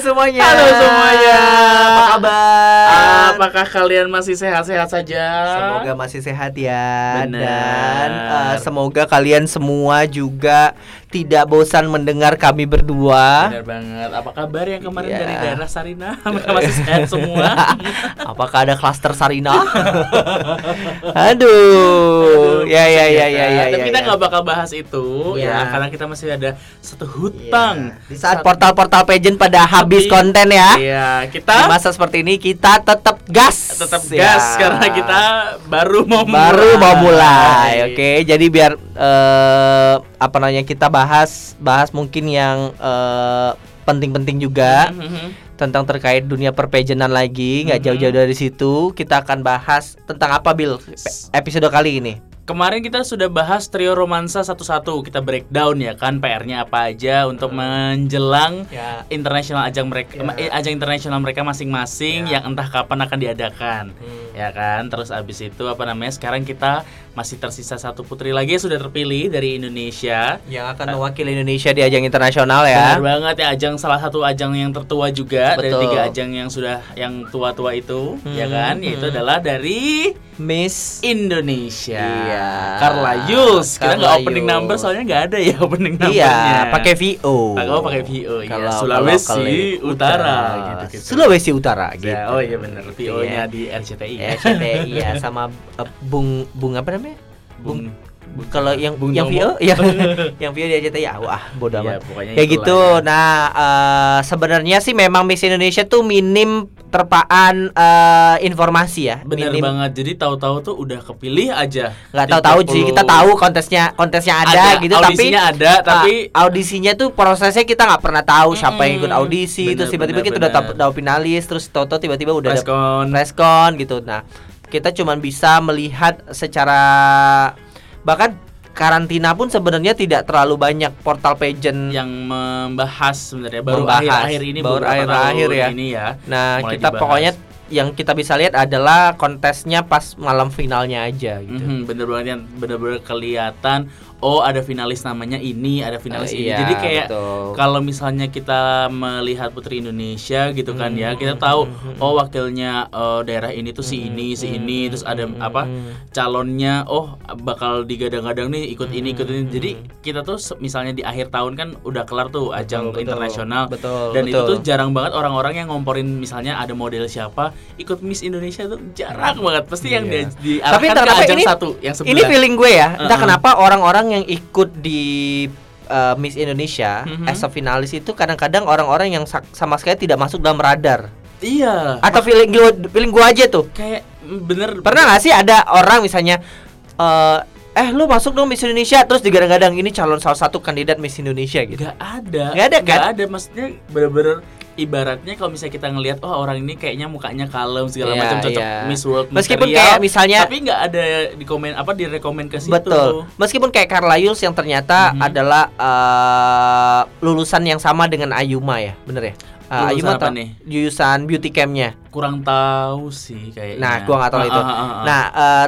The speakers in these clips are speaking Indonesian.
semuanya. Halo semuanya. Apa kabar? Apakah kalian masih sehat-sehat saja? Semoga masih sehat ya. Benar. Dan eh, semoga kalian semua juga tidak bosan mendengar kami berdua. Benar banget. Apa kabar yang kemarin Iya. dari daerah Sarina? Mereka masih sehat semua. Apakah ada klaster Sarina? Aduh. Ya ya ya ya ya. Tapi ya, kita ya. nggak bakal bahas itu Iya. ya, karena kita masih ada satu hutang. Di saat portal-portal pageant pada habis konten ya. Iya, Di kita masa seperti ini kita tetap gas. tetap Ya. gas karena kita baru mau baru mau mulai. Oke, jadi biar eh, apa namanya kita bahas bahas mungkin yang eh, penting-penting juga Mhm. tentang terkait dunia perpejenan lagi, nggak Mhm. jauh-jauh dari situ. Kita akan bahas tentang apa Bill episode kali ini. Kemarin kita sudah bahas trio romansa satu-satu. Kita breakdown ya kan PR-nya apa aja untuk menjelang Ya. internasional ajang mereka Ya. eh, ajang internasional mereka masing-masing Ya. yang entah kapan akan diadakan. Hmm. Ya kan? Terus abis itu apa namanya? Sekarang kita masih tersisa satu putri lagi yang sudah terpilih dari Indonesia. Yang akan mewakili Indonesia di ajang internasional ya. Benar banget ya ajang salah satu ajang yang tertua juga dari Betul. tiga ajang yang sudah yang tua-tua itu, ya Hmm, kan? Yaitu hmm. adalah dari Miss Indonesia. Iya. Carla Yus. Kita nggak opening Yus. number soalnya nggak ada ya opening numbernya. Iya, pakai VO. Pakai oh, pakai VO ya. Kalau- Sulawesi kalau kali- Utara gitu gitu. Sulawesi Utara gitu. Ya, oh iya benar. VO-nya Iya. di RCTI. Ya, CTI ya sama eh, Bung Bung apa namanya? Bung Kalau yang Bung yang Tomo. VO yang di RCTI ya wah bodoh Iya, amat. Kayak itulah gitu. ya. Nah, eh, sebenarnya sih memang Miss Indonesia tuh minim terpaan eh, informasi ya. Bener minim banget. Jadi tahu-tahu tuh udah kepilih aja. nggak tahu-tahu sih kita 30. tahu kontesnya kontesnya ada, gitu tapi audisinya ada tapi ah, audisinya tuh prosesnya kita nggak pernah tahu siapa yang ikut audisi Bener, terus tiba-tiba kita udah tahu tahu finalis terus tahu tiba-tiba udah ada preskon. preskon gitu. Nah, kita cuman bisa melihat secara bahkan karantina pun sebenarnya tidak terlalu banyak portal pageant. yang membahas sebenarnya baru Membahas. akhir-akhir ini Baru akhir-akhir ya. ini ya. Nah, mulai kita dibahas. pokoknya yang kita bisa lihat adalah kontesnya pas malam finalnya aja gitu. Mhm, bener banget yang bener-bener kelihatan oh ada finalis namanya ini ada finalis Eh, ini. iya, jadi kayak kalau misalnya kita melihat putri Indonesia gitu kan ya Hmm, kita tahu oh wakilnya eh, daerah ini tuh si ini si ini terus ada apa calonnya oh bakal digadang-gadang nih ikut ini ikut ini. Jadi kita tuh misalnya di akhir tahun kan udah kelar tuh ajang betul. internasional. Betul, dan itu betul. tuh jarang banget orang-orang yang ngomporin misalnya ada model siapa ikut Miss Indonesia tuh jarang banget pasti yang Iya. di, Tapi ke ajang ini satu yang sebelah Ini feeling gue ya, entah Uh-uh. kenapa orang-orang yang ikut di uh, Miss Indonesia Mhm. as a finalis itu kadang-kadang orang-orang yang sa- sama sekali tidak masuk dalam radar. iya Atau feeling gue feeling gue aja tuh. kayak mm, bener Pernah gak sih ada orang misalnya eh eh lu masuk dong Miss Indonesia terus digadang-gadang ini calon salah satu kandidat Miss Indonesia gitu. Gak ada Nggak ada, kan? Nggak ada maksudnya bener-bener ibaratnya kalau misalnya kita ngelihat oh orang ini kayaknya mukanya kalem segala Iya, macam cocok iya. Miss World Meskipun material, kayak misalnya tapi nggak ada di komen apa direkomend ke situ Betul. Meskipun kayak Carla Yuls yang ternyata Mhm. adalah eh, lulusan yang sama dengan Ayuma ya, bener ya? Lulusan Ayuma apa nih? Lulusan beauty campnya. kurang tahu sih kayaknya Nah, gua nggak tahu Ah, itu. ah, ah, ah. Nah, eh,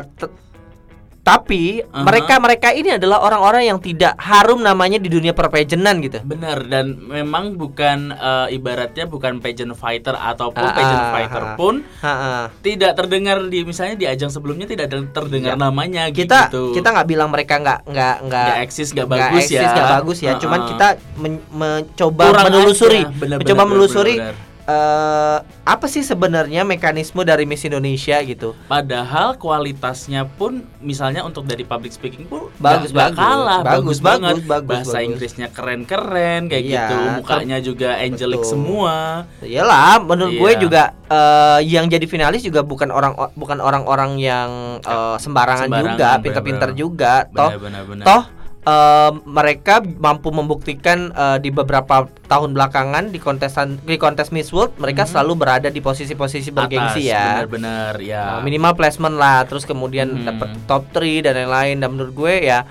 tapi Aha. mereka-mereka ini adalah orang-orang yang tidak harum namanya di dunia perpejenan gitu. Benar dan memang bukan eh, ibaratnya bukan pageant fighter ataupun Ah, pageant ah, fighter ah. pun Ha-ha. tidak terdengar di misalnya di ajang sebelumnya tidak terdengar Iya. namanya Kita gitu. kita nggak bilang mereka nggak nggak nggak eksis, nggak nggak bagus eksis, ya. nggak bagus ya. Cuman kita men- mencoba Kurang menelusuri, aja. Benar, mencoba benar, menelusuri. Eh, apa sih sebenarnya mekanisme dari Miss Indonesia gitu. Padahal kualitasnya pun misalnya untuk dari public speaking pun Bagus, nggak bagus. kalah, Bagus, bagus, banget. bagus, bagus, Bahasa bagus. Inggrisnya keren-keren kayak Iya, gitu, mukanya juga angelic betul. semua. Iyalah, menurut gue Iya. juga eh, yang jadi finalis juga bukan orang bukan orang-orang yang eh, sembarangan, Sembarangan, juga, bener, pinter-pinter bener. juga. Toh, Benar, benar, benar. toh eh, mereka mampu membuktikan eh, di beberapa tahun belakangan di kontesan di kontes Miss World mereka Mhm. selalu berada di posisi-posisi bergengsi Atas, ya. Benar-benar ya. Nah, minimal placement lah, terus kemudian Mhm. dapet top 3 dan lain-lain. Dan menurut gue ya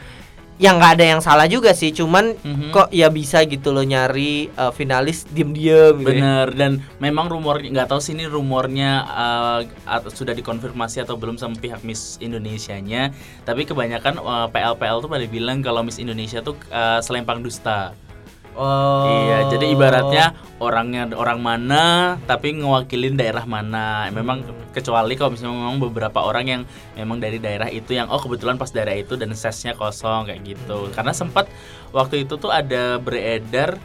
yang nggak ada yang salah juga sih, cuman Mhm. kok ya bisa gitu loh nyari eh, finalis diem-diem gitu. ya. Bener dan memang rumornya nggak tahu sih ini rumornya uh, atau sudah dikonfirmasi atau belum sama pihak Miss Indonesianya. Tapi kebanyakan uh, PL-PL tuh pada bilang kalau Miss Indonesia tuh uh, selempang dusta. Oh. Iya, jadi ibaratnya orangnya orang mana tapi ngewakilin daerah mana. Memang kecuali kalau misalnya memang beberapa orang yang memang dari daerah itu yang oh kebetulan pas daerah itu dan sesnya kosong kayak gitu. Karena sempat waktu itu tuh ada beredar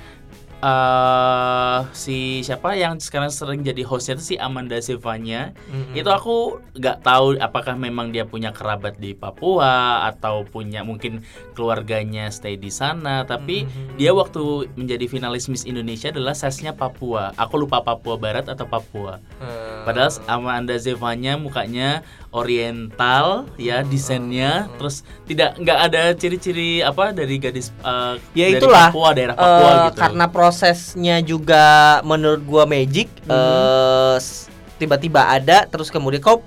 eh si siapa yang sekarang sering jadi hostnya itu si Amanda Silvanya Mm-mm. itu aku nggak tahu apakah memang dia punya kerabat di Papua atau punya mungkin keluarganya stay di sana tapi Mhm. dia waktu menjadi finalis Miss Indonesia adalah sesnya Papua aku lupa Papua Barat atau Papua Eh, padahal Amanda Zevanya mukanya oriental ya desainnya. Terus tidak nggak ada ciri-ciri apa dari gadis eh, Ya dari itulah, Papua daerah Papua Eh, gitu. Karena prosesnya juga menurut gua magic eh, s- tiba-tiba ada terus kemudian kok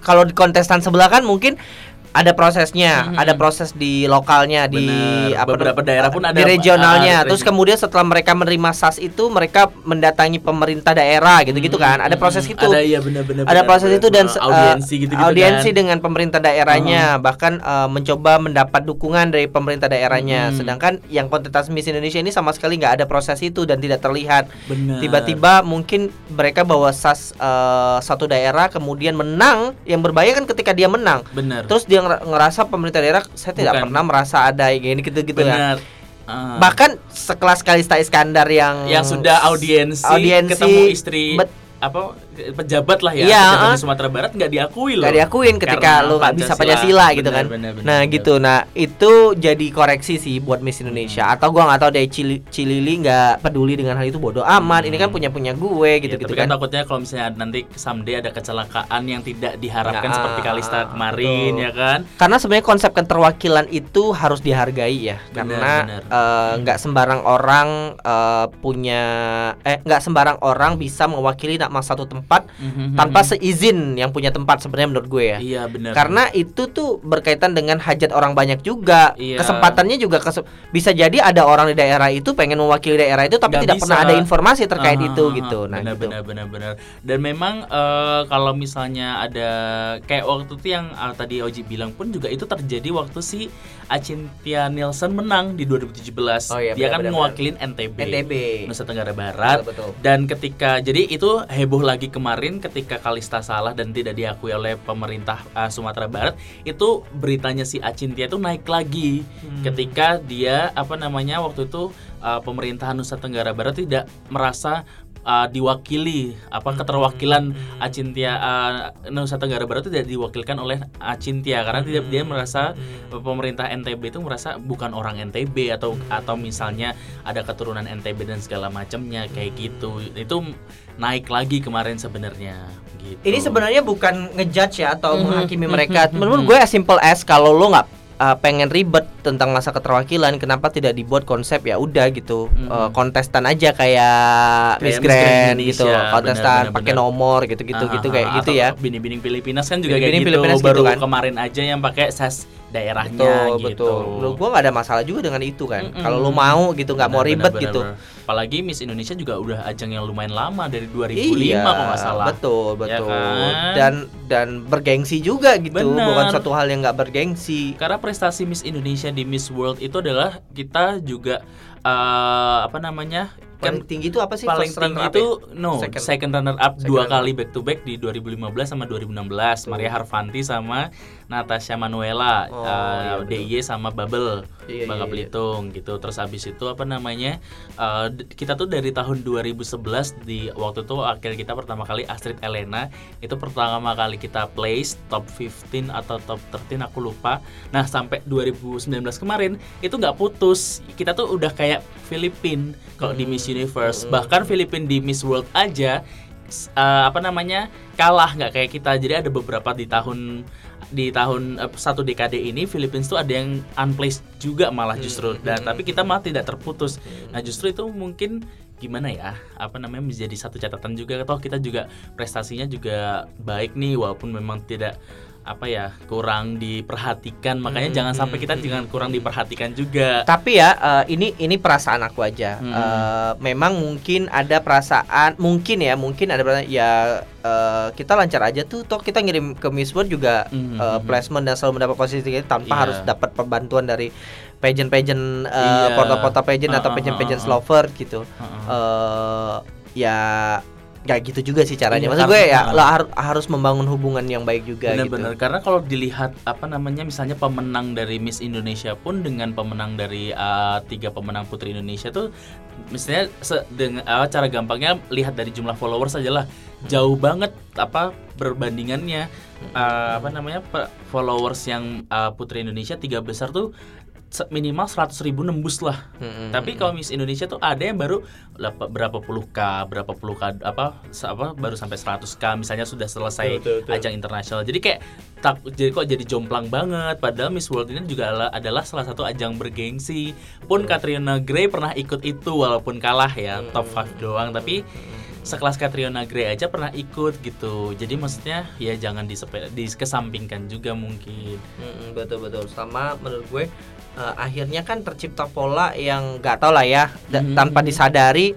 kalau di kontestan sebelah kan mungkin ada prosesnya, Mhm. ada proses di lokalnya di Bener. apa Beberapa daerah pun ada, di regionalnya. ah, Terus kemudian setelah mereka menerima SAS itu mereka mendatangi pemerintah daerah gitu-gitu kan. Ada Hmm, proses hmm. itu. Ada iya benar-benar. ada proses benar. itu dan se- audiensi eh, gitu-gitu audiensi kan. dengan pemerintah daerahnya bahkan eh, mencoba mendapat dukungan dari pemerintah daerahnya Hmm. sedangkan yang kontestan Miss Indonesia ini sama sekali nggak ada proses itu dan tidak terlihat tiba-tiba mungkin mereka bawa sas eh, satu daerah kemudian menang yang berbahaya kan ketika dia menang benar. terus dia nger- ngerasa pemerintah daerah saya tidak Bukan. pernah merasa ada gini gitu-gitu ya benar. Ah. bahkan sekelas Kalista Iskandar yang yang sudah audiensi, audiensi, ketemu istri bet- apa pejabat lah ya, Iya, pejabat ah. di Sumatera Barat nggak diakui loh. Gak diakuin ketika Karena lu nggak bisa Pancasila. Gitu kan. benar, benar, nah benar. gitu. Nah itu jadi koreksi sih buat Miss Indonesia. Hmm. Atau gua nggak tahu deh Cili Cilili nggak peduli dengan hal itu bodoh amat. Ini kan Hmm. punya punya gue gitu Ya, gitu tapi kan kan. takutnya kalau misalnya nanti someday ada kecelakaan yang tidak diharapkan Nah, seperti Kalista kemarin betul. ya kan. Karena sebenarnya konsep keterwakilan itu harus dihargai ya. Benar, Karena eh, nggak sembarang orang eh, punya eh nggak sembarang orang bisa mewakili nama satu tempat Mhm, tanpa mhm. seizin yang punya tempat sebenarnya menurut gue ya. Iya benar. Karena itu tuh berkaitan dengan hajat orang banyak juga. Iya. Kesempatannya juga kese- bisa jadi ada orang di daerah itu pengen mewakili daerah itu tapi Nggak tidak bisa. pernah ada informasi terkait Ah, itu gitu. Nah, benar, gitu. benar benar benar. Dan memang eh, kalau misalnya ada kayak waktu itu yang ah, tadi Oji bilang pun juga itu terjadi waktu si Acintia Nielsen menang di 2017. Oh iya, Dia benar, kan benar, mewakilin NTB. NTB. Nusa Tenggara Barat. Betul, betul. Dan ketika jadi itu heboh lagi kemarin ketika Kalista salah dan tidak diakui oleh pemerintah uh, Sumatera Barat, itu beritanya si Acintia itu naik lagi Hmm. ketika dia apa namanya waktu itu uh, pemerintahan Nusa Tenggara Barat tidak merasa uh, diwakili apa keterwakilan Hmm. Acintia uh, Nusa Tenggara Barat itu tidak diwakilkan oleh Acintia karena tidak dia merasa Hmm. pemerintah NTB itu merasa bukan orang NTB atau atau misalnya ada keturunan NTB dan segala macamnya kayak gitu itu naik lagi kemarin sebenarnya gitu Ini sebenarnya bukan ngejudge ya atau Mhm, menghakimi mereka. Menurut gue as simple as kalau lo nggak uh, pengen ribet tentang masa keterwakilan, kenapa tidak dibuat konsep ya udah gitu Mhm. uh, kontestan aja kayak, Kayak Miss Miss Grand gitu, kontestan pakai nomor Ah, gitu ah, kayak ah, gitu ya. Bini-bining Filipinas kan juga Bini-bining kayak gitu Filipinas gitu baru kan. kemarin aja yang pakai ses daerahnya Betul, gitu betul. Menurut gua nggak ada masalah juga dengan itu kan. Mm-mm. Kalau lo mau gitu, nggak mau ribet benar, gitu. benar. apalagi Miss Indonesia juga udah ajang yang lumayan lama dari 2005 Iya, kalau nggak salah betul, Ya betul. kan? Dan dan bergengsi juga gitu, Benar. bukan satu hal yang nggak bergengsi. Karena prestasi Miss Indonesia di Miss World itu adalah kita juga eh, apa namanya Paling kan tinggi itu apa sih? paling First tinggi itu ya? no Second. second, runner up Second dua runner kali back to back di 2015 sama 2016 Maria Harvanti sama Natasha Manuela Oh, eh, iya. DIY sama Bubble Iya, Bangka iya, iya. Belitung gitu terus habis itu apa namanya d- kita tuh dari tahun 2011 di waktu itu akhir kita pertama kali Astrid Elena itu pertama kali kita place top 15 atau top 13 aku lupa nah sampai 2019 kemarin itu nggak putus kita tuh udah kayak Filipin kalau di Miss Universe. Hmm. bahkan Filipin di Miss World aja eh, apa namanya kalah. Nggak kayak kita. Jadi ada beberapa di tahun di tahun eh, satu dekade ini Philippines tuh ada yang unplaced juga malah justru. Hmm, dan hmm, tapi kita malah tidak terputus. Nah justru itu mungkin gimana ya apa namanya menjadi satu catatan juga. Toh kita juga prestasinya juga baik nih walaupun memang tidak apa ya kurang diperhatikan makanya Hmm, jangan sampai hmm, kita hmm, jangan hmm, kurang diperhatikan juga Tapi ya eh, ini ini perasaan aku aja. Hmm. Eh, memang mungkin ada perasaan, mungkin ya, mungkin ada perasaan ya eh, kita lancar aja tuh. Toh kita ngirim ke Miss World juga Hmm, hmm, placement dan selalu mendapat posisi tanpa Iya. harus dapat perbantuan dari pageant-pageant uh, Iya. portal-portal pageant atau Uh-uh, pageant-pageant uh-uh. lover gitu. Heeh. eh ya kayak gitu juga sih caranya. Iya, Maksud gue ya lo har- harus membangun hubungan yang baik juga Benar-benar gitu. karena kalau dilihat apa namanya misalnya pemenang dari Miss Indonesia pun dengan pemenang dari uh, tiga pemenang Putri Indonesia tuh misalnya dengan uh, cara gampangnya lihat dari jumlah followers aja lah. Jauh banget apa perbandingannya Uh, apa namanya followers yang uh, Putri Indonesia tiga besar tuh minimal 100 ribu nembus lah Mm-mm. tapi kalau Miss Indonesia tuh ada yang baru berapa puluh k, berapa puluh k apa apa baru sampai 100 k misalnya sudah selesai Betul, betul, betul. ajang internasional. Jadi kayak tak jadi kok jadi jomplang banget. Padahal Miss World ini juga adalah, adalah salah satu ajang bergengsi. Pun Katrina Gray pernah ikut itu walaupun kalah ya top 5 doang tapi sekelas Katriona Gray aja pernah ikut gitu. Jadi maksudnya ya jangan disepe- dikesampingkan juga mungkin. Mm-mm, betul betul sama menurut gue eh, akhirnya kan tercipta pola yang nggak tau lah ya Mhm. tanpa disadari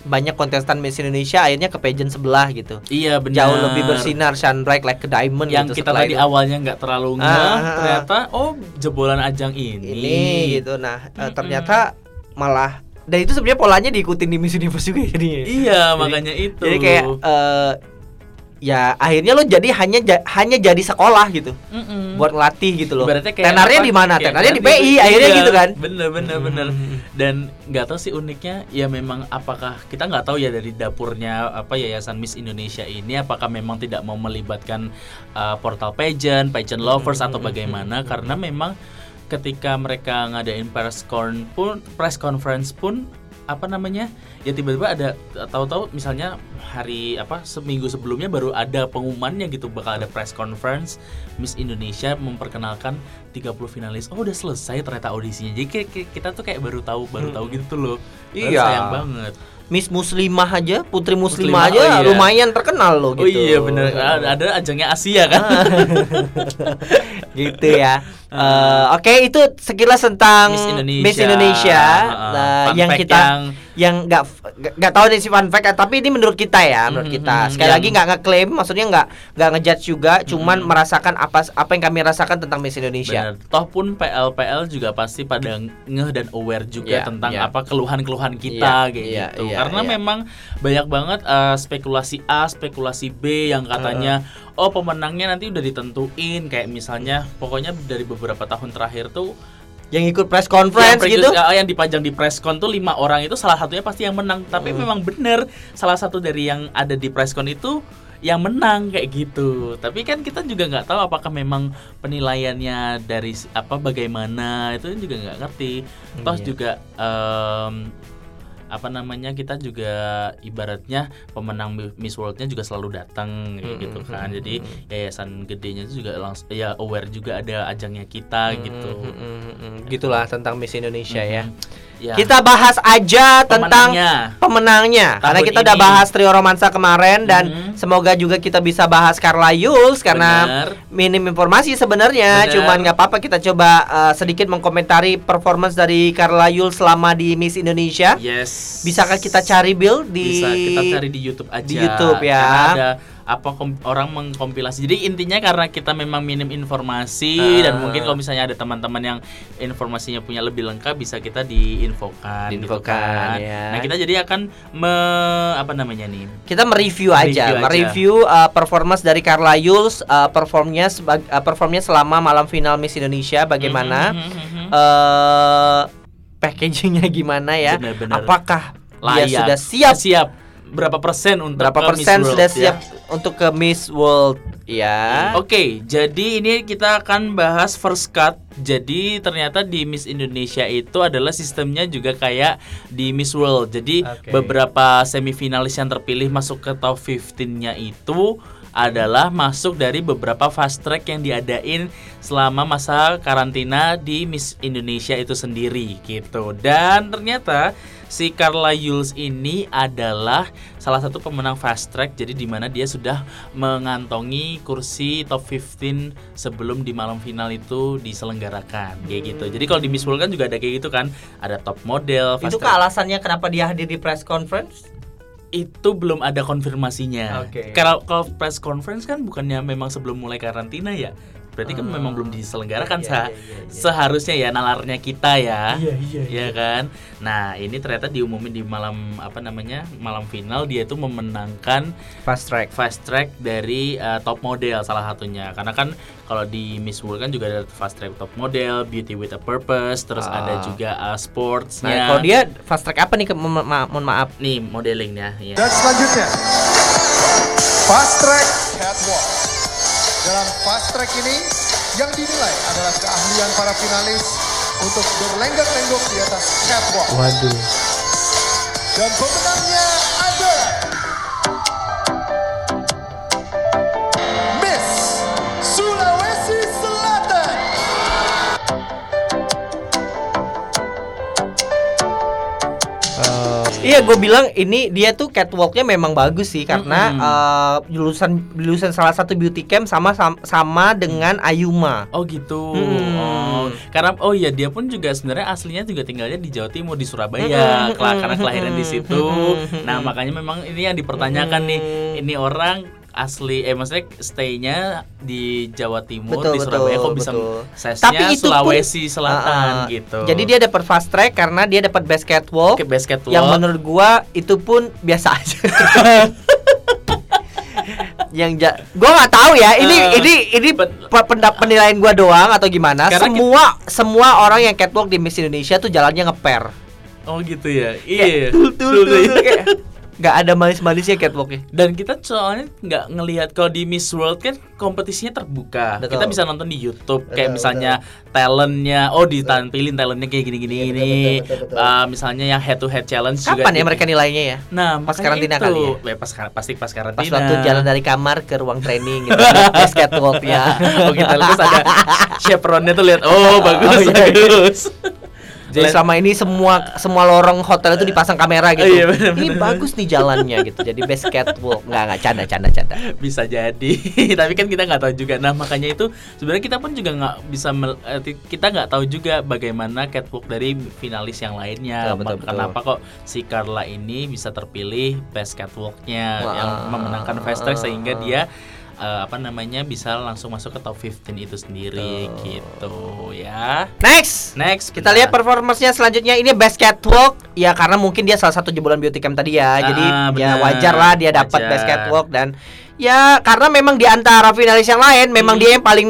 banyak kontestan Miss Indonesia akhirnya ke pageant sebelah gitu. Iya benar. Jauh lebih bersinar, shine bright like a diamond yang gitu kita tadi itu. awalnya nggak terlalu ngeh, Ah, ah, ah. ternyata oh jebolan ajang ini. ini gitu. Nah, eh, Mm-mm. ternyata malah dan itu sebenarnya polanya diikutin di Miss Universe juga jadinya. Iya, makanya itu. Jadi kayak eh, ya akhirnya lo jadi hanya ja- hanya jadi sekolah gitu Mm-mm. buat ngelatih gitu loh. Kayak Tenarnya di mana? Tenarnya di. PI akhirnya Iya, gitu kan. Bener bener bener. Hmm. Dan nggak tahu sih uniknya ya memang apakah kita nggak tahu ya dari dapurnya apa yayasan Miss Indonesia ini apakah memang tidak mau melibatkan uh, portal pageant, pageant lovers Hmm, atau bagaimana karena memang ketika mereka ngadain press con pun press conference pun apa namanya ya tiba-tiba ada tahu-tahu misalnya hari apa seminggu sebelumnya baru ada pengumumannya gitu bakal ada press conference Miss Indonesia memperkenalkan 30 finalis. Oh udah selesai ternyata audisinya. Jadi kita tuh kayak baru tahu baru tahu gitu loh. Iya. sayang banget. Miss Muslimah aja, Putri Muslimah, Muslimah, aja oh iya. lumayan terkenal loh gitu. oh iya bener. Ada, ada ajangnya Asia kan gitu ya. Eh, Oke, itu sekilas tentang Miss Indonesia, Miss Indonesia. Nah, Fun yang kita yang yang nggak nggak- tahu nih si fun fact tapi ini menurut kita ya menurut Mhm, kita sekali yang- lagi nggak ngeklaim maksudnya nggak nggak ngejudge juga cuman Mhm. merasakan apa apa yang kami rasakan tentang Miss Indonesia Bener. Toh pun PL-PL juga pasti pada ngeh dan aware juga Iya, tentang iya. apa keluhan-keluhan kita Iya, kayak iya, gitu. iya, Karena iya. memang banyak banget eh, spekulasi A, spekulasi B yang katanya oh pemenangnya nanti udah ditentuin kayak misalnya pokoknya dari beberapa tahun terakhir tuh yang ikut press conference yang, gitu eh, yang dipajang di presscon tuh lima orang itu salah satunya pasti yang menang. Tapi Hmm. memang bener salah satu dari yang ada di presscon itu yang menang kayak gitu. Tapi kan kita juga nggak tahu apakah memang penilaiannya dari apa bagaimana itu juga nggak ngerti. Toh Iya. juga em, apa namanya kita juga ibaratnya pemenang Mi- Miss World-nya juga selalu datang Hmm, gitu hmm, kan. hmm, Jadi hmm. yayasan gedenya itu juga langsung ya aware juga ada ajangnya kita gitu. Mm, mm, mm, mm. gitulah tentang Miss Indonesia Mhm. Ya. Kita bahas aja tentang Pemenangnya. pemenangnya karena Tahun kita udah ini. bahas trio romansa kemarin dan Mhm. semoga juga kita bisa bahas Carla Yules karena Bener. minim informasi sebenarnya cuman nggak apa-apa kita coba uh, sedikit mengkomentari performance dari Carla Yules selama di Miss Indonesia Yes. bisakah kita cari Bill di bisa kita cari di YouTube aja. di YouTube ya. Karena ada apa kom- orang mengkompilasi. Jadi intinya karena kita memang minim informasi Ah. dan mungkin kalau misalnya ada teman-teman yang informasinya punya lebih lengkap bisa kita diinfokan. gitu Diinfokan, kan. ya. Nah kita jadi akan me, apa namanya nih? kita mereview aja, Review aja. mereview uh, performance dari Carla Yules, uh, performnya uh, performnya selama malam final Miss Indonesia bagaimana, mhm, mhm. eh packagingnya gimana ya? Benar-benar Apakah Layak. dia sudah siap? siap berapa persen untuk Berapa ke Miss persen World, sudah ya? siap untuk ke Miss World? Ya. Oke, jadi ini kita akan bahas first cut. Jadi ternyata di Miss Indonesia itu adalah sistemnya juga kayak di Miss World. Jadi Oke. beberapa semifinalis yang terpilih masuk ke top 15-nya itu adalah masuk dari beberapa fast track yang diadain selama masa karantina di Miss Indonesia itu sendiri gitu. Dan ternyata si Carla Yules ini adalah salah satu pemenang fast track jadi di mana dia sudah mengantongi kursi top 15 sebelum di malam final itu diselenggarakan kayak gitu. Jadi kalau di Miss World kan juga ada kayak gitu kan, ada top model, fast Itu track. kah alasannya kenapa dia hadir di press conference? itu belum ada konfirmasinya. Kalau kalau press conference kan bukannya memang sebelum mulai karantina ya? Berarti kan memang belum diselenggarakan Iya, sa- iya, iya, iya. seharusnya ya nalarnya kita ya Iya, iya, Iya kan nah ini ternyata diumumin di malam apa namanya malam final dia itu memenangkan Fast track. fast track dari uh, top model salah satunya karena kan kalau di Miss World kan juga ada fast track top model beauty with a purpose terus Ah. ada juga uh, sportsnya Nah, kalau dia fast track apa nih? Ke, mo- ma- mohon maaf. nih modelingnya ya Dan selanjutnya Fast Track Catwalk Dalam Fast Track ini Yang dinilai adalah keahlian para finalis Untuk berlenggak-lenggok di atas catwalk Waduh. Dan pemenangnya Iya, gue bilang ini dia tuh catwalknya memang bagus sih karena Mm-mm. eh, lulusan lulusan salah satu beauty camp sama sama, sama dengan Ayuma. Oh gitu. Hmm. Oh, karena oh iya dia pun juga sebenarnya aslinya juga tinggalnya di Jawa Timur di Surabaya, Hmm, kela- hmm, karena hmm, kelahiran di hmm, situ. hmm, hmm, Nah hmm. makanya memang ini yang dipertanyakan nih, Hmm. ini orang asli eh maksudnya stay-nya di Jawa Timur Betul, di Surabaya betul, kok bisa betul. sesnya Tapi itu pun- Sulawesi Selatan Ah, ah. gitu. Jadi dia dapat fast track karena dia dapat. Oke, best catwalk. Yang menurut gua itu pun biasa aja. yang ja gua nggak tahu ya ini Eh, ini ini pen- pe- pendap penilaian gua doang atau gimana semua semua orang yang catwalk di Miss Indonesia tuh jalannya ngeper Oh gitu ya. Iya. tul, tul, Tul, tul, tul. tul, kayak nggak ada manis-manisnya catwalknya Dan kita soalnya nggak ngelihat kalau di Miss World kan kompetisinya terbuka. Betul. Kita bisa nonton di YouTube kayak Betul, misalnya talentnya, oh ditampilin talentnya kayak gini-gini Iya, ini. betul, betul, betul, betul. Ah, misalnya yang head to head challenge juga. kapan ya di- mereka nilainya ya Nah, Pas karantina itu. kali ya? pas pasti pas karantina. pas waktu jalan dari kamar ke ruang training gitu best catwalknya oh kita lihat ada chaperonnya tuh lihat oh bagus Oh, iya, iya. Jadi selama ini semua semua lorong hotel itu dipasang kamera gitu. Oh, iya, bener, ini bener. bagus nih jalannya gitu. Jadi best catwalk. Nggak nggak canda canda canda. bisa jadi tapi kan kita nggak tahu juga nah makanya itu sebenarnya kita pun juga nggak bisa eh, kita nggak tahu juga bagaimana catwalk dari finalis yang lainnya Betul, kenapa kok si Carla ini bisa terpilih best catwalknya yang memenangkan fast track sehingga dia eh, apa namanya bisa langsung masuk ke top 15 itu sendiri gitu ya. Next. next Kita lihat performance-nya selanjutnya. Ini best catwalk ya karena mungkin dia salah satu jebolan beauty camp tadi ya. Jadi Ah, ya wajar lah dia dapat best catwalk dan ya karena memang di antara finalis yang lain memang Hmm. dia yang paling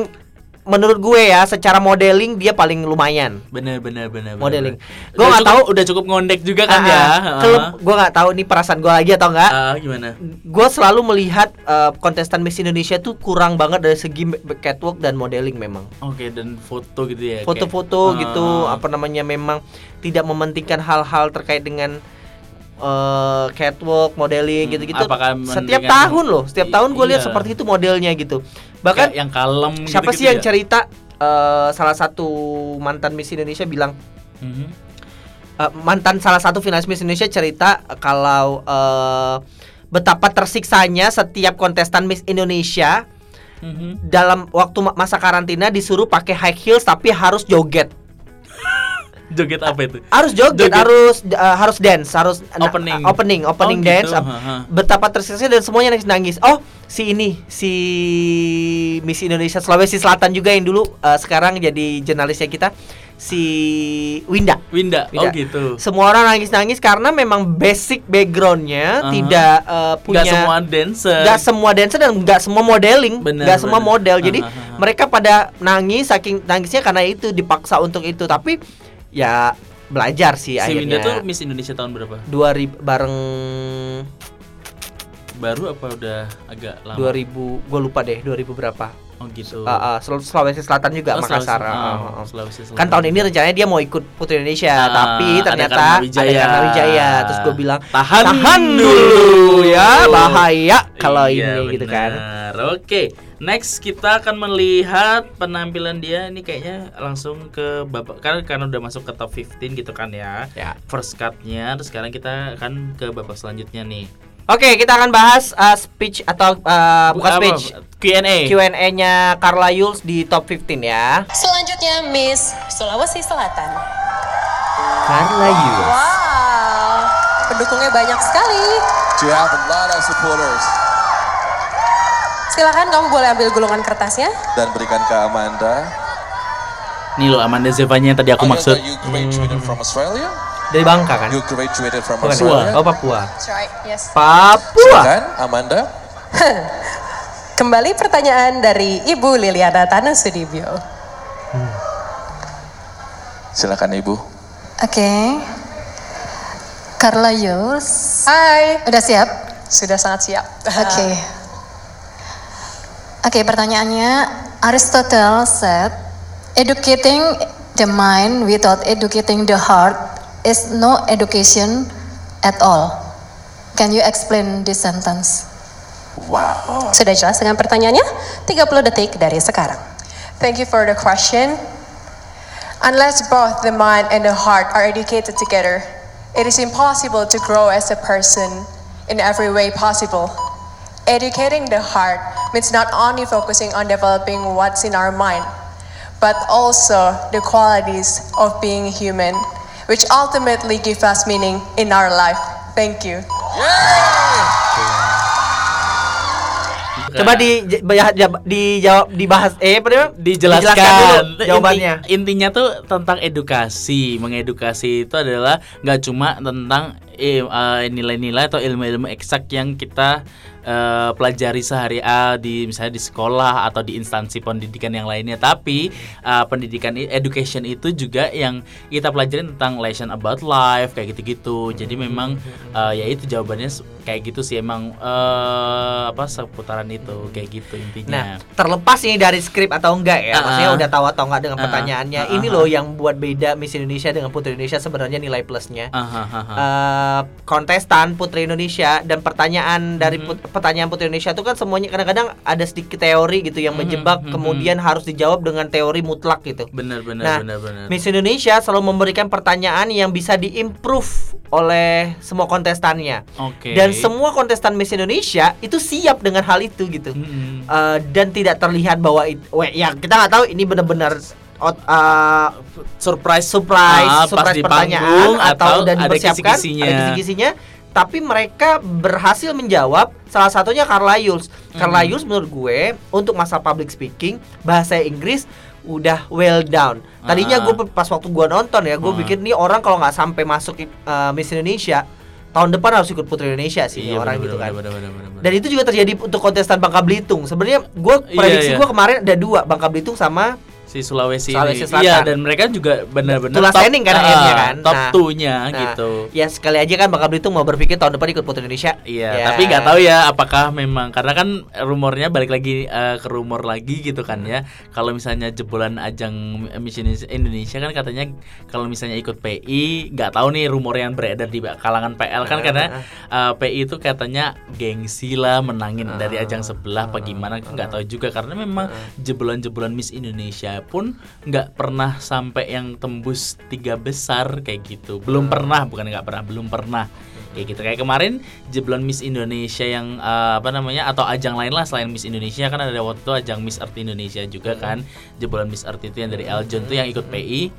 menurut gue ya secara modeling dia paling lumayan. bener bener bener Modeling. Udah nggak tahu- udah cukup ngondek juga kan ya Klub gue nggak tahu nih perasaan gue lagi atau enggak. Ah, gimana gue selalu melihat eh, kontestan Miss Indonesia tuh kurang banget dari segi catwalk dan modeling memang Oke dan foto gitu ya. foto-foto Ah. gitu apa namanya memang tidak mementingkan hal-hal terkait dengan eh, catwalk modeling Hmm, gitu-gitu setiap tahun loh setiap I- tahun gue lihat iya. seperti itu modelnya gitu Kayak bahkan yang kalem siapa gitu-gitu sih yang ya? cerita eh, salah satu mantan Miss Indonesia bilang Mhm. eh, mantan salah satu finalis Miss Indonesia cerita kalau eh, betapa tersiksanya setiap kontestan Miss Indonesia Mhm. dalam waktu ma- masa karantina disuruh pakai high heels tapi harus joget. Joget apa itu? Harus joget, Joget. harus uh, harus dance, harus Opening. uh, opening, opening Oh, dance. gitu, uh. Betapa tersiksa dan semuanya nangis-nangis. Oh, si ini si Miss Indonesia Sulawesi Selatan juga yang dulu uh, sekarang jadi jurnalisnya kita si Winda. Winda. Oh Winda. gitu. Semua orang nangis-nangis karena memang basic backgroundnya Aha. tidak uh, punya Gak semua dancer. nggak semua dancer dan nggak semua modeling Bener, semua bener. model jadi ah. mereka pada nangis saking nangisnya karena itu dipaksa untuk itu tapi ya belajar sih si Winda tuh akhirnya Miss Indonesia tahun berapa? 2000 bareng Baru apa udah agak lama? 2000 gue lupa deh 2000 berapa Oh gitu. Ah, Sul- Sulawesi Selatan juga Oh, Makassar Sulawesi, ah, ah, ah, ah. Sulawesi Selatan. kan tahun ini rencananya dia mau ikut Putri Indonesia Ah, tapi ternyata Wijaya. ada Wijaya terus gue bilang Tahan dulu dulu. ya bahaya kalau Iya, ini gitu kan. Oke, next kita akan melihat penampilan dia ini kayaknya langsung ke babak karena karena udah masuk ke top 15 gitu kan ya. ya First cut-nya, terus sekarang kita akan ke babak selanjutnya nih. Oke, kita akan bahas uh, speech atau uh, bukan speech, Q&A. Q&A-nya Carla Yules di top 15 ya. Selanjutnya Miss Sulawesi Selatan. Carla Yules. Wow, pendukungnya banyak sekali. You have a lot of supporters silakan kamu boleh ambil gulungan kertasnya. Dan berikan ke Amanda. Nih loh Amanda Zevanya yang tadi aku maksud. Australia? Dari Bangka kan? You graduated from Bukan. Australia? Oh Papua. That's right, yes. Papua. Silakan, Amanda. Kembali pertanyaan dari Ibu Liliana Tana Sudibyo. Silakan Ibu. Oke. Carla Yules. Hai, Udah siap? sudah sangat siap. Oke. Oke, pertanyaannya Aristotle said, educating the mind without educating the heart is no education at all. Can you explain this sentence? Wow. Sudah jelas dengan pertanyaannya? 30 detik dari sekarang. Thank you for the question. Unless both the mind and the heart are educated together, it is impossible to grow as a person in every way possible. Educating the heart means not only focusing on developing what's in our mind, but also the qualities of being human, which ultimately give us meaning in our life. Thank you. Coba di ja- ja- dijawab dibahas eh apa namanya? dijelaskan, dulu jawabannya. Inti- intinya tuh tentang edukasi mengedukasi itu adalah nggak cuma tentang nilai-nilai atau ilmu-ilmu eksak yang kita eh, pelajari sehari a di misalnya di sekolah atau di instansi pendidikan yang lainnya tapi eh, pendidikan education itu juga yang kita pelajari tentang lesson about life kayak gitu-gitu jadi memang eh, ya itu jawabannya kayak gitu sih emang eh, apa seputaran itu kayak gitu Nah, intinya terlepas ini dari skrip atau enggak ya, Ah, maksudnya ah. udah tahu atau enggak dengan Ah, pertanyaannya. ah, Ini ah, loh yang buat beda Miss Indonesia dengan Putri Indonesia sebenarnya nilai plusnya. Ahahaha. Eh, kontestan Putri Indonesia dan pertanyaan dari Mhm. put- pertanyaan Putri Indonesia itu kan semuanya kadang-kadang ada sedikit teori gitu yang Mhm, menjebak mhm. kemudian harus dijawab dengan teori mutlak gitu. bener bener Nah, bener bener Miss Indonesia selalu memberikan pertanyaan yang bisa diimprove oleh semua kontestannya. oke Dan semua kontestan Miss Indonesia itu siap dengan hal itu gitu. Mm-mm. Eh, dan tidak terlihat bahwa it, we- ya kita nggak tahu ini benar-benar ot- eh, surprise surprise ah, surprise pertanyaan panggung atau, dan ada dipersiapkan kisi-kisinya. ada kisi-kisinya tapi mereka berhasil menjawab salah satunya Carla Yules. Carla Yules menurut gue untuk masa public speaking bahasa Inggris udah well down. Tadinya Ah. gue pas waktu gue nonton ya, gue Ah. pikir nih orang kalau nggak sampai masuk uh, Miss Indonesia tahun depan harus ikut Putri Indonesia sih Iya, orang bener, gitu kan. bener, bener, bener, bener. Dan itu juga terjadi untuk kontestan Bangka Belitung. Sebenarnya gue Iya, prediksi iya. gue kemarin ada dua Bangka Belitung sama si Sulawesi, Sulawesi ini. Selatan. Iya, dan mereka juga benar-benar standing kan akhirnya kan. Top Nah, 2-nya Nah, gitu. Ya sekali aja kan Bangka Belitung mau berpikir tahun depan ikut Putri Indonesia. Iya, Ya. tapi nggak tahu ya apakah memang karena kan rumornya balik lagi eh, ke rumor lagi gitu kan ya. Kalau misalnya jebolan ajang Miss Indonesia kan katanya kalau misalnya ikut PI, nggak tahu nih rumor yang beredar di kalangan PL kan karena eh, PI itu katanya gengsi lah menangin dari ajang sebelah apa gimana nggak tahu juga karena memang jebolan-jebolan Miss Indonesia pun nggak pernah sampai yang tembus tiga besar kayak gitu. Belum pernah, bukan nggak pernah, belum pernah. Kayak gitu. Kayak kemarin jeblolan Miss Indonesia yang eh, apa namanya atau ajang lain lah selain Miss Indonesia kan ada waktu itu ajang Miss Earth Indonesia juga kan. Jebolan Miss Earth itu yang dari Eljon tuh yang ikut PI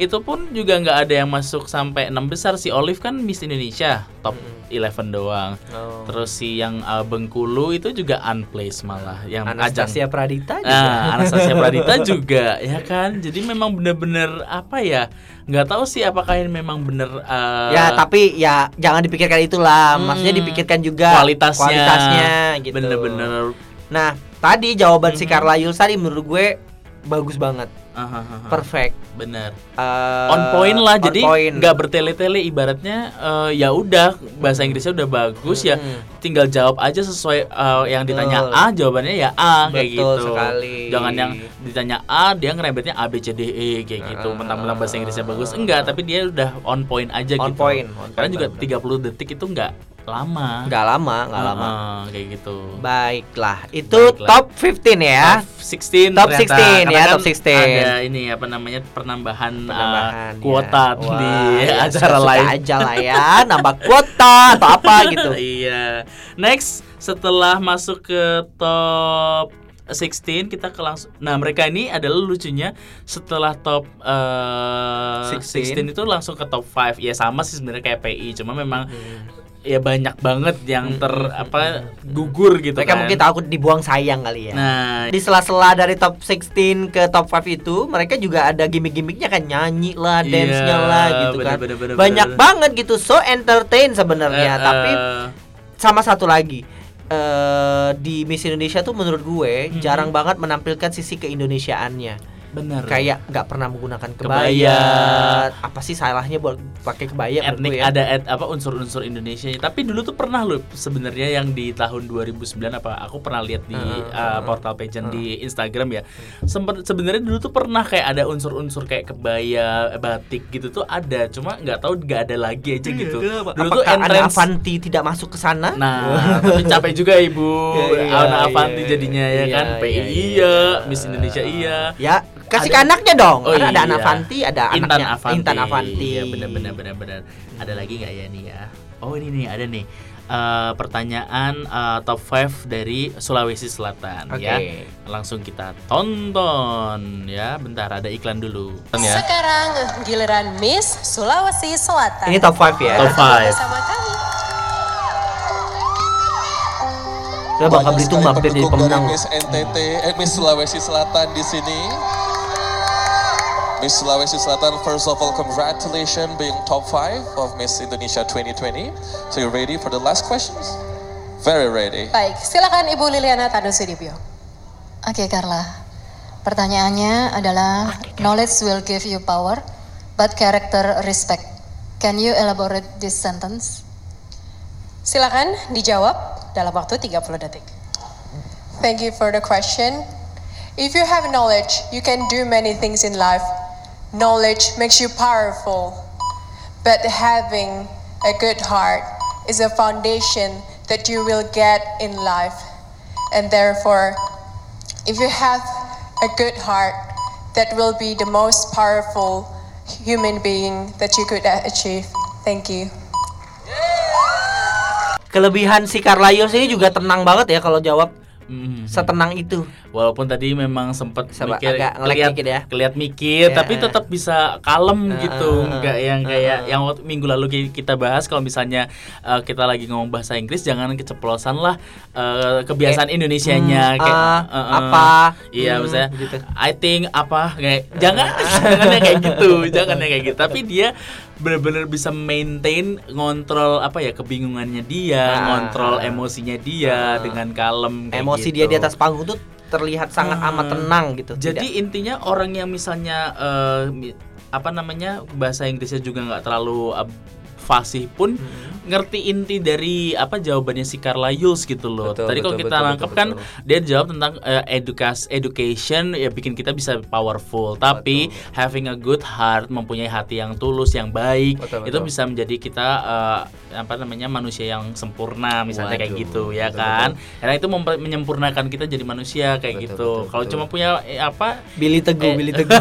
itu pun juga nggak ada yang masuk sampai enam besar. Si Olive kan Miss Indonesia top 11 doang Oh. terus si yang eh, Bengkulu itu juga unplaced malah yang Anastasia ajang Pradita juga. Nah, Anastasia Pradita juga ya kan. Jadi memang bener-bener apa ya? nggak tahu sih apakah ini memang bener eh, ya tapi ya jangan dipikirkan itulah. Maksudnya Hmm. dipikirkan juga kualitasnya kualitasnya gitu. bener-bener Nah, tadi jawaban si Mhm. Carla Yules tadi menurut gue bagus banget. Ah, ah, ah, ah. Perfect. bener Eh, on point lah on jadi nggak bertele-tele ibaratnya eh, ya udah bahasa Inggrisnya udah bagus ya Hmm. tinggal jawab aja sesuai eh, yang ditanya Betul. A jawabannya ya A kayak Betul gitu sekali. jangan yang ditanya A dia ngerembetnya A B C D E kayak gitu Ah. mentang-mentang bahasa Inggrisnya bagus enggak tapi dia udah on point aja On gitu point, on karena point juga banget. 30 detik itu enggak lama nggak lama, nggak lama. Ah, kayak gitu Baiklah, itu Baiklah. top 15 ya. Top 16 Top ternyata. 16 Karena ya, kan top 16. Ada ini apa namanya penambahan, uh, Penambahan, ya. kuota Wah, di ya, acara suka-suka lain. aja lah ya, nambah kuota atau apa gitu. iya. Next setelah masuk ke top 16 kita ke langsung Nah, mereka ini adalah lucunya setelah top uh, 16. 16 itu langsung ke top 5. Ya sama sih sebenarnya kayak PI, cuma memang ya banyak banget yang ter apa gugur gitu Mereka kan. mungkin takut dibuang sayang kali ya. Nah, di sela-sela dari top 16 ke top 5 itu mereka juga ada gimmick-gimmicknya kan nyanyi lah, Iya, dance-nya lah gitu bener, kan. bener, bener, Banyak bener. banget gitu, so entertain sebenarnya. eh, Tapi eh, sama satu lagi eh di Miss Indonesia tuh menurut gue Hmm. jarang banget menampilkan sisi keindonesiaannya. Bener. Kayak nggak pernah menggunakan kebaya. Kebaya. Apa sih salahnya buat pakai kebaya etnik ya? ada et, apa unsur-unsur Indonesia tapi dulu tuh pernah loh sebenarnya yang di tahun 2009 apa aku pernah lihat di Hmm, uh, portal pageant di Instagram ya sempet sebenarnya dulu tuh pernah kayak ada unsur-unsur kayak kebaya batik gitu tuh ada cuma nggak tahu nggak ada lagi aja gitu dulu tuh Iya, Apakah Ana entrance Avanti tidak masuk ke sana? Nah, tapi capek juga ibu. Iya, iya, Ana Avanti iya, jadinya ya iya, kan. iya, PI iya. iya, Miss Indonesia iya. Ya, kasih ke anaknya dong. Oh, ada, ada iya. Ana Avanti, ada Intan anaknya Avanti. Intan Avanti. Iya, benar benar benar benar. Ada lagi nggak ya nih ya? Oh, ini nih ada nih. Eh, pertanyaan eh, top 5 dari Sulawesi Selatan Oke. ya. Langsung kita tonton ya. Bentar ada iklan dulu. Ya. Sekarang giliran Miss Sulawesi Selatan. Ini top 5 ya. Top 5. Bersama kami. Kita bakal Banyak beli sekali tumbang jadi pemenang. Miss NTT, eh, Miss Sulawesi Selatan di sini. Miss Sulawesi Selatan, first of all, congratulations being top 5 of Miss Indonesia 2020. So you ready for the last questions? Very ready. Baik, silakan Ibu Liliana Tanu Sudibyo. Oke Carla, pertanyaannya adalah knowledge will give you power, but character respect. Can you elaborate this sentence? Silakan dijawab dalam waktu 30 detik. Thank you for the question. If you have knowledge, you can do many things in life. Knowledge makes you powerful, but having a good heart is a foundation that you will get in life. And therefore, if you have a good heart, that will be the most powerful human being that you could achieve. Thank you. Kelebihan si Carlayos ini juga tenang banget ya kalau jawab Mhm. setenang itu. Walaupun tadi memang sempat mikir agak keliat, dikit ya. keliat mikir, Ya. tapi tetap bisa kalem Ah, gitu, ah, nggak yang kayak ah. yang waktu minggu lalu ki- kita bahas kalau misalnya uh, kita lagi ngomong bahasa Inggris jangan keceplosan lah uh, kebiasaan Kayak, Indonesianya hmm, kayak ah, uh, uh, apa, iya hmm, misalnya gitu. I think apa kayak jangan jangan kayak gitu, jangan kayak gitu, tapi dia benar-benar bisa maintain ngontrol apa ya kebingungannya dia, Ah, ngontrol emosinya dia Ah. dengan kalem kayak Emosi gitu. dia di atas panggung tuh terlihat sangat Hmm. amat tenang gitu. Jadi Tidak- intinya orang yang misalnya mi- apa namanya bahasa Inggrisnya juga nggak terlalu uh, fasih pun Hmm. ngerti inti dari apa jawabannya si Carla Yules gitu loh. Betul, Tadi kalau betul, kita betul, nangkep betul, kan betul. dia jawab tentang eh, edukas education ya bikin kita bisa powerful. Tapi Betul. having a good heart, mempunyai hati yang tulus, yang baik, Betul, itu betul. bisa menjadi kita eh, apa namanya manusia yang sempurna misalnya kayak Waduh, gitu ya betul, kan. Karena itu menyempurnakan kita jadi manusia kayak Betul, gitu. betul, Kalau betul. cuma punya eh, apa Billy Teguh, Eh, Billy Teguh.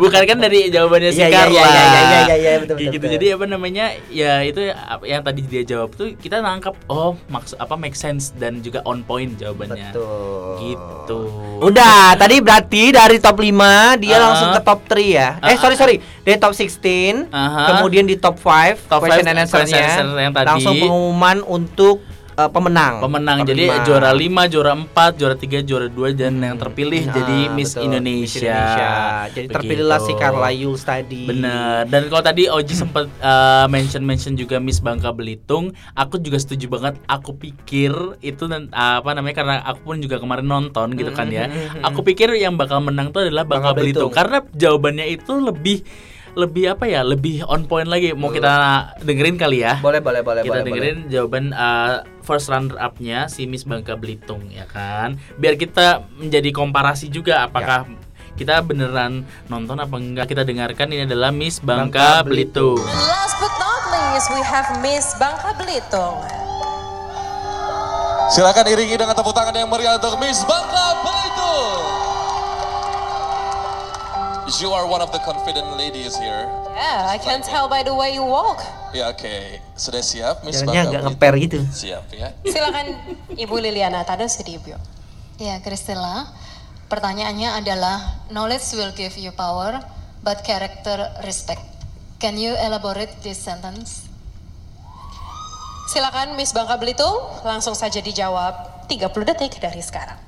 Bukan kan dari jawabannya si Iya, iya, Carla. iya, iya, iya, iya, iya, betul, Kayak betul, gitu. betul. Jadi apa namanya? Ya itu yang tadi dia jawab tuh kita nangkap oh maksud apa make sense dan juga on point jawabannya. Betul. Gitu. Udah, tadi berarti dari top 5 dia Ah. langsung ke top 3 ya. Eh, Ah, sorry ah. sorry. Dari top 16, Aha. kemudian di top 5 Top question five and answer-nya. question and answer yang tadi. Langsung pengumuman untuk eh, pemenang. Pemenang jadi lima. juara 5, juara 4, juara 3, juara 2 dan yang terpilih Ah, jadi Miss betul, Indonesia. Miss Indonesia. Jadi terpilihlah si. Carla Yules tadi. Bener. Dan kalau tadi Oji sempat uh, mention mention juga Miss Bangka Belitung, aku juga setuju banget. Aku pikir itu dan uh, apa namanya karena aku pun juga kemarin nonton gitu kan ya. Aku pikir yang bakal menang tuh adalah Bangka, Bangka Belitung. Belitung. karena jawabannya itu lebih lebih apa ya? Lebih on point lagi. Mau kita dengerin kali ya. Boleh boleh boleh kita boleh. dengerin jawaban uh, first runner up-nya si Miss Bangka Belitung ya kan. Biar kita menjadi komparasi juga apakah Ya. kita beneran nonton apa enggak kita dengarkan ini adalah Miss Bangka Bangka, Belitung. Last but not least, we have Miss Bangka Belitung. Silakan iringi dengan tepuk tangan yang meriah untuk Miss Bangka Belitung. You are one of the confident ladies here. Yeah, I can tell by the way you walk. Ya oke, sudah siap Miss Jalannya Bangka agak Belitung? ngeper gitu. Siap ya. Silakan Ibu Liliana Tanu Sudibyo. Ya, Kristela. Pertanyaannya adalah knowledge will give you power, but character respect. Can you elaborate this sentence? Silakan Miss Bangka Belitung langsung saja dijawab 30 detik dari sekarang.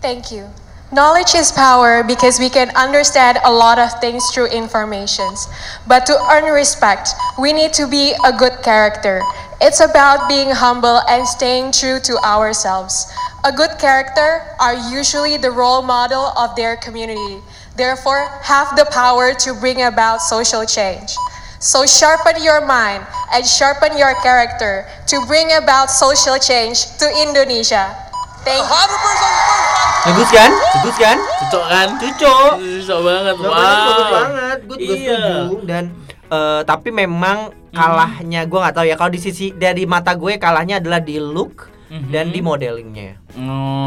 Thank you. Knowledge is power because we can understand a lot of things through informations. But to earn respect, we need to be a good character. It's about being humble and staying true to ourselves. A good character are usually the role model of their community. Therefore, have the power to bring about social change. So sharpen your mind and sharpen your character to bring about social change to Indonesia. Thank you. Bagus kan? Bagus kan? Cocok kan? Cocok. Cocok banget. Gambarnya bagus Wow. banget. Gue juga Iya. setuju dan eh, tapi memang kalahnya gue nggak tahu ya kalau di sisi dari mata gue kalahnya adalah di look dan Mhm. di modelingnya.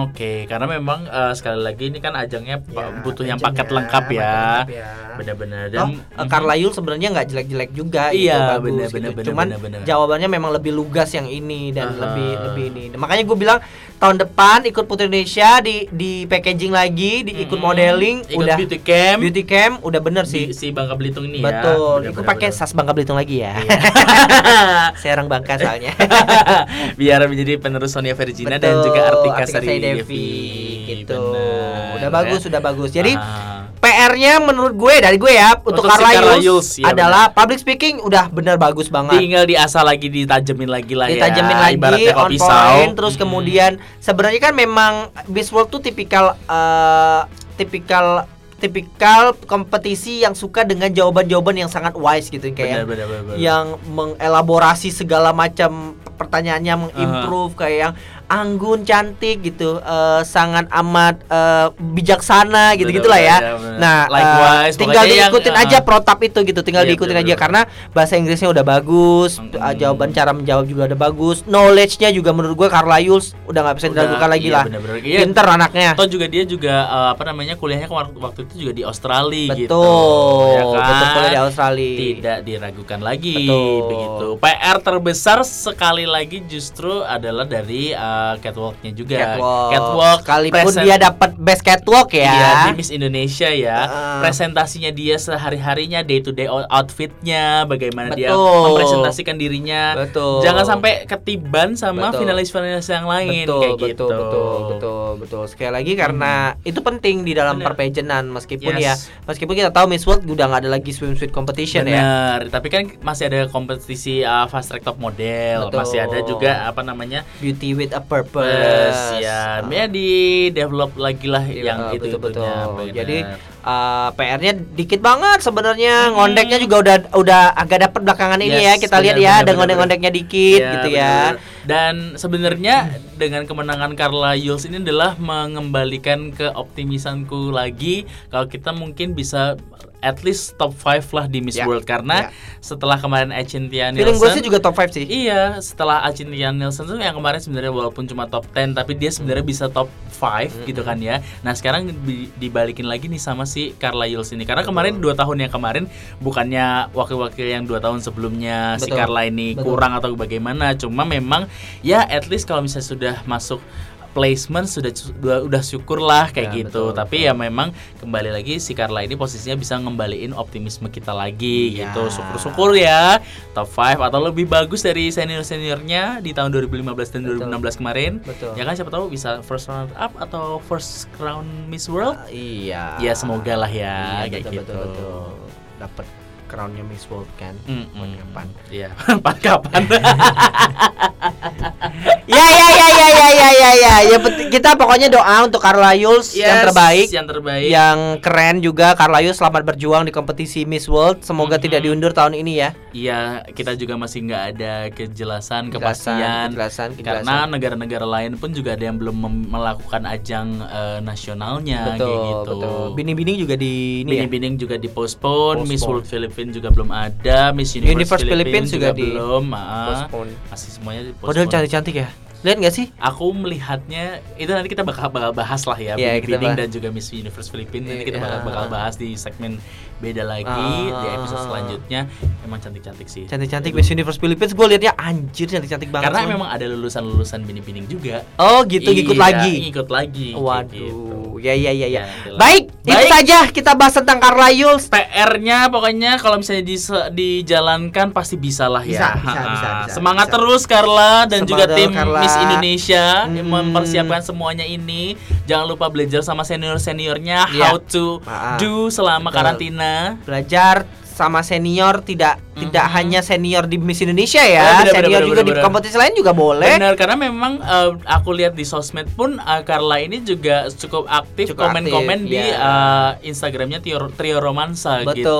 Oke, karena memang eh, sekali lagi ini kan ajangnya Ya, butuh yang paket lengkap ya. ya. Benar-benar dan eh, Carla Yul sebenarnya nggak jelek-jelek juga gitu, Iya, gitu. bener, bener, Cuman bener, bener. jawabannya memang lebih lugas yang ini dan Aha. lebih lebih ini. Makanya gue bilang tahun depan ikut Putri Indonesia di di packaging lagi, di ikut Mhm. modeling, Ikut udah beauty camp. beauty camp udah bener si, sih. si Bangka Belitung ini ya. Betul, ikut pakai sas Bangka Belitung lagi ya. Iya. Saya orang Bangka soalnya. Biar menjadi penerus Sonia Virginia dan Betul, juga Artika, Artika Sari Sari Devi, Devi. gitu. Benar. Udah bagus, udah bagus. Jadi Ah. PR-nya menurut gue dari gue ya untuk, Untuk Carla Yulz, iya adalah public speaking udah bener bagus banget. tinggal diasah lagi ditajemin lagi lah ya. Ditajemin lagi Ibaratnya kok on pisau. point terus Mm-mm. kemudian sebenarnya kan memang Miss World tuh tipikal eh, tipikal tipikal kompetisi yang suka dengan jawaban-jawaban yang sangat wise gitu kayak Benar, benar, benar, benar. yang mengelaborasi segala macam pertanyaannya mengimprove kayak yang anggun cantik gitu eh, sangat amat eh, bijaksana gitu gitulah ya. Nah, eh, Likewise, tinggal pokoknya yang, diikutin eh, aja protap itu gitu, tinggal Iya, diikutin aja karena bahasa Inggrisnya udah bagus, eh, jawaban cara menjawab juga udah bagus, knowledge-nya juga menurut gue Carla Yulz udah nggak bisa diragukan lagi iya, lah. benar-benar. Iya. Pinter anaknya. Atau juga dia juga eh, apa namanya kuliahnya waktu, itu juga di Australia Betul, gitu. ya kan? betul kuliah di Australia. Tidak diragukan lagi Betul. begitu. PR terbesar sekali lagi justru adalah dari catwalknya juga. Catwalk. Catwalk Sekalipun present- dia dapat best catwalk ya. Iya, di Miss Indonesia ya. Heeh. Presentasinya dia sehari-harinya day to day outfitnya, bagaimana dia Betul. mempresentasikan dirinya. Betul. Jangan sampai ketiban sama Betul. finalis-finalis yang lain betul, kayak betul, gitu. betul, betul, betul. Sekali lagi karena itu penting di dalam Bener. perpejenan meskipun Yes. ya, meskipun kita tahu Miss World udah nggak ada lagi swimsuit competition ya. Benar, tapi kan masih ada kompetisi uh, fast track top model, Betul. masih ada juga apa namanya Beauty with a purpose. Plus, ya, ya di develop lagi lah Iya, yang itu betul betul. Jadi uh, PR-nya dikit banget sebenarnya. Ngondeknya juga udah udah agak dapat belakangan ini ya. Yes, Kita lihat ya, ada ngondek-ngondeknya dikit Iya, gitu benar, ya. benar. Dan sebenarnya dengan kemenangan Carla Yules ini adalah mengembalikan ke optimisanku lagi kalau kita mungkin bisa at least top 5 lah di Miss Ya, World karena ya. setelah kemarin Acintia Nielsen Feeling gue sih juga top 5 sih. Iya, setelah Acintia Nielsen tuh yang kemarin sebenarnya walaupun cuma top 10 tapi dia sebenarnya bisa top 5 gitu kan ya. Nah, sekarang di- dibalikin lagi nih sama si Carla Yules ini karena kemarin dua tahun yang kemarin bukannya wakil-wakil yang dua tahun sebelumnya si Betul, Carla ini betul. kurang atau bagaimana, cuma memang ya at least kalau misalnya sudah masuk placement sudah udah, udah syukur lah kayak Ya, gitu betul, tapi ya memang kembali lagi si Carla ini posisinya bisa ngembaliin optimisme kita lagi Iya. gitu syukur-syukur ya top 5 atau lebih bagus dari senior-seniornya di tahun 2015 dan Betul. 2016 kemarin Betul. ya kan siapa tahu bisa first round up atau first crown Miss World Ah, iya. Ya, semoga lah ya, Iya, kayak betul, gitu. betul, betul. Dapat crownnya Miss World kan. Mm-mm. Kapan kapan? Iya, kapan kapan? Ya ya ya ya ya ya ya ya. Ya kita pokoknya doa untuk Carla yang Yes, terbaik. yang terbaik. Yang keren juga Carla Yules selamat berjuang di kompetisi Miss World. Semoga Mhm. tidak diundur tahun ini ya. Iya, kita juga masih nggak ada kejelasan, Kejelasan, kepastian. kejelasan, kejelasan. Karena negara-negara lain pun juga ada yang belum melakukan ajang eh, nasionalnya betul, kayak gitu. betul. Bini-bini juga di ini ya. Juga Miss Postpone. World Philippines juga belum ada, Miss Universe, Universe Philippines juga di- belum, ah. Postpone. masih semuanya Padahal cantik-cantik ya. Lihat gak sih? Aku melihatnya itu nanti kita bakal, bakal bahas lah ya, kita Bini-bining bahas. dan juga Miss Universe Philippines nanti kita Iya. bakal, bakal bahas di segmen beda lagi di episode Ah. selanjutnya. Emang cantik-cantik sih. Cantik-cantik Miss Universe Philippines gue liatnya anjir cantik-cantik banget. Karena memang ada lulusan-lulusan bini-bining juga. Oh gitu Iya, lagi. Ngikut lagi. Waduh, gitu. Ya ya ya ya. Ya, itulah. Baik, itu Baik. saja kita bahas tentang Carla Yules. PR-nya pokoknya kalau misalnya dise- dijalankan pasti bisa lah ya. Bisa, bisa, bisa, bisa, Semangat bisa. terus Carla dan Semangat juga tim Carla. Miss Indonesia yang Hmm. mempersiapkan semuanya ini. Jangan lupa belajar sama senior-seniornya Iya. how to ah. do selama Betul. karantina. Belajar sama senior tidak tidak hanya senior di Miss Indonesia Oh, ya, bener, senior bener, juga bener, di bener. kompetisi lain juga boleh. Benar karena memang eh, aku lihat di sosmed pun eh, Carla ini juga cukup aktif Cukup komen-komen aktif, di eh, Instagramnya Trio, Trio Romansa Betul. gitu.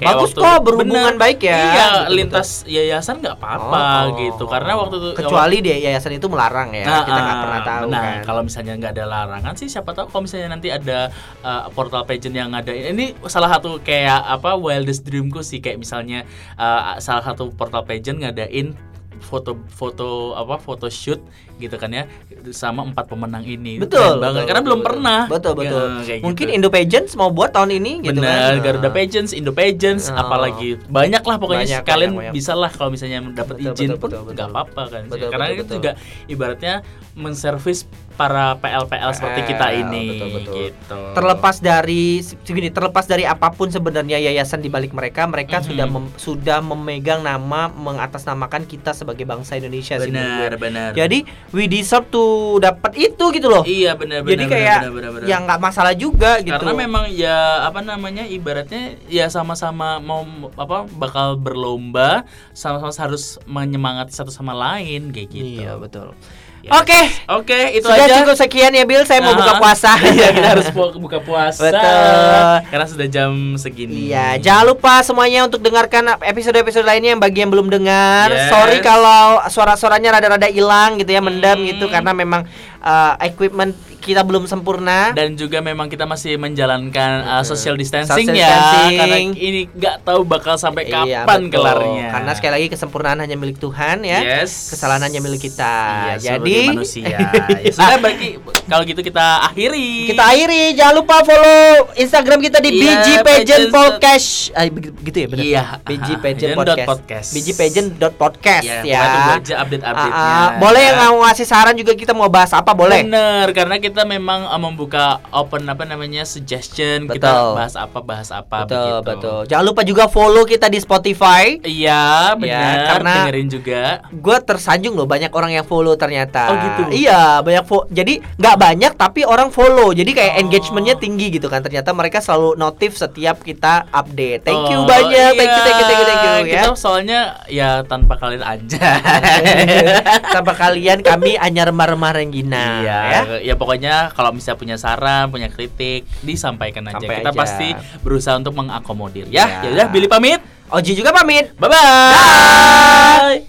Bagus kok, berhubungan baik ya. Iya, Betul, lintas yayasan nggak apa-apa Oh. gitu. Karena waktu itu kecuali di yayasan itu melarang ya, Nah, kita nggak ah, pernah tahu Nah, kan. kalau misalnya nggak ada larangan sih, siapa tahu kalau misalnya nanti ada uh, portal pageant yang ada ini salah satu kayak apa wildest dreamku sih kayak misalnya uh, salah satu portal pageant ngadain foto-foto apa foto shoot gitu kan ya sama empat pemenang ini Betul, keren banget betul, karena belum betul, pernah Betul betul. Ya, kayak Mungkin gitu. Indo Pageants mau buat tahun ini gitu Bener, kan. Garuda Nah. Pageants, Indo Pageants, Oh. apalagi banyak lah pokoknya Banyak, kalian banyak, bisa lah kalau misalnya dapat Betul, izin betul, pun betul, nggak betul. apa-apa kan, Betul, karena betul, itu betul. juga ibaratnya menservis para PL-PL seperti kita ini, betul, betul. gitu. terlepas dari segini terlepas dari apa pun sebenarnya yayasan di balik mereka mereka Mhm. sudah mem- sudah memegang nama mengatasnamakan kita sebagai bangsa Indonesia benar, benar. jadi we deserve to dapat itu gitu loh iya benar, benar. jadi kayak benar, benar, benar. yang nggak masalah juga gitu karena memang ya apa namanya ibaratnya ya sama-sama mau apa bakal berlomba sama-sama harus menyemangati satu sama lain kayak gitu. iya betul Ya. oke Oke, itu sudah aja. cukup sekian ya Bill saya mau Aha. buka puasa Iya, kita harus bu- buka puasa. Betul. Karena sudah jam segini. Iya, jangan lupa semuanya untuk dengarkan episode-episode lainnya yang bagi yang belum dengar. Yes. Sorry kalau suara-suaranya rada-rada hilang gitu ya, mendam Hmm. gitu karena memang uh, equipment kita belum sempurna. Dan juga memang kita masih menjalankan uh, social distancing Social ya. distancing. Karena ini nggak tahu bakal sampai Iya, kapan betul. kelarnya. Karena sekali lagi kesempurnaan hanya milik Tuhan ya. Yes. Kesalahan hanya milik kita. Iya, Jadi manusia. ya sudah berarti kalau gitu kita akhiri. kita akhiri. Jangan lupa follow Instagram kita di Iya, BG Pageant. Podcast. Ah, gitu ya benar. Iya. BG Pageant Podcast. podcast. BG Pageant podcast Ya, ya. pokoknya tunggu aja update-update-nya. Ah, ah. boleh yang Ya. mau ngasih saran juga kita mau bahas apa boleh. Bener, karena kita memang uh, membuka open apa namanya suggestion, kita Betul. bahas apa bahas apa betul begitu. betul. Jangan lupa juga follow kita di Spotify. Iya, benar. karena- dengerin juga. Gue tersanjung loh banyak orang yang follow ternyata. Oh, gitu? Iya banyak Jadi nggak banyak tapi orang follow. Jadi kayak Oh. engagementnya tinggi gitu kan. Ternyata mereka selalu notif setiap kita update. Thank you Oh, banyak. Thank you iya. thank you thank you thank you ya. Kita soalnya ya tanpa kalian aja. Tanpa kalian kami hanya remah-remah Renggina Iya, ya. ya pokoknya kalau misalnya punya saran, punya kritik, disampaikan aja. Sampai Kita aja. pasti berusaha untuk mengakomodir ya. Iya. Ya udah, Billy pamit. Oji juga pamit. Bye bye.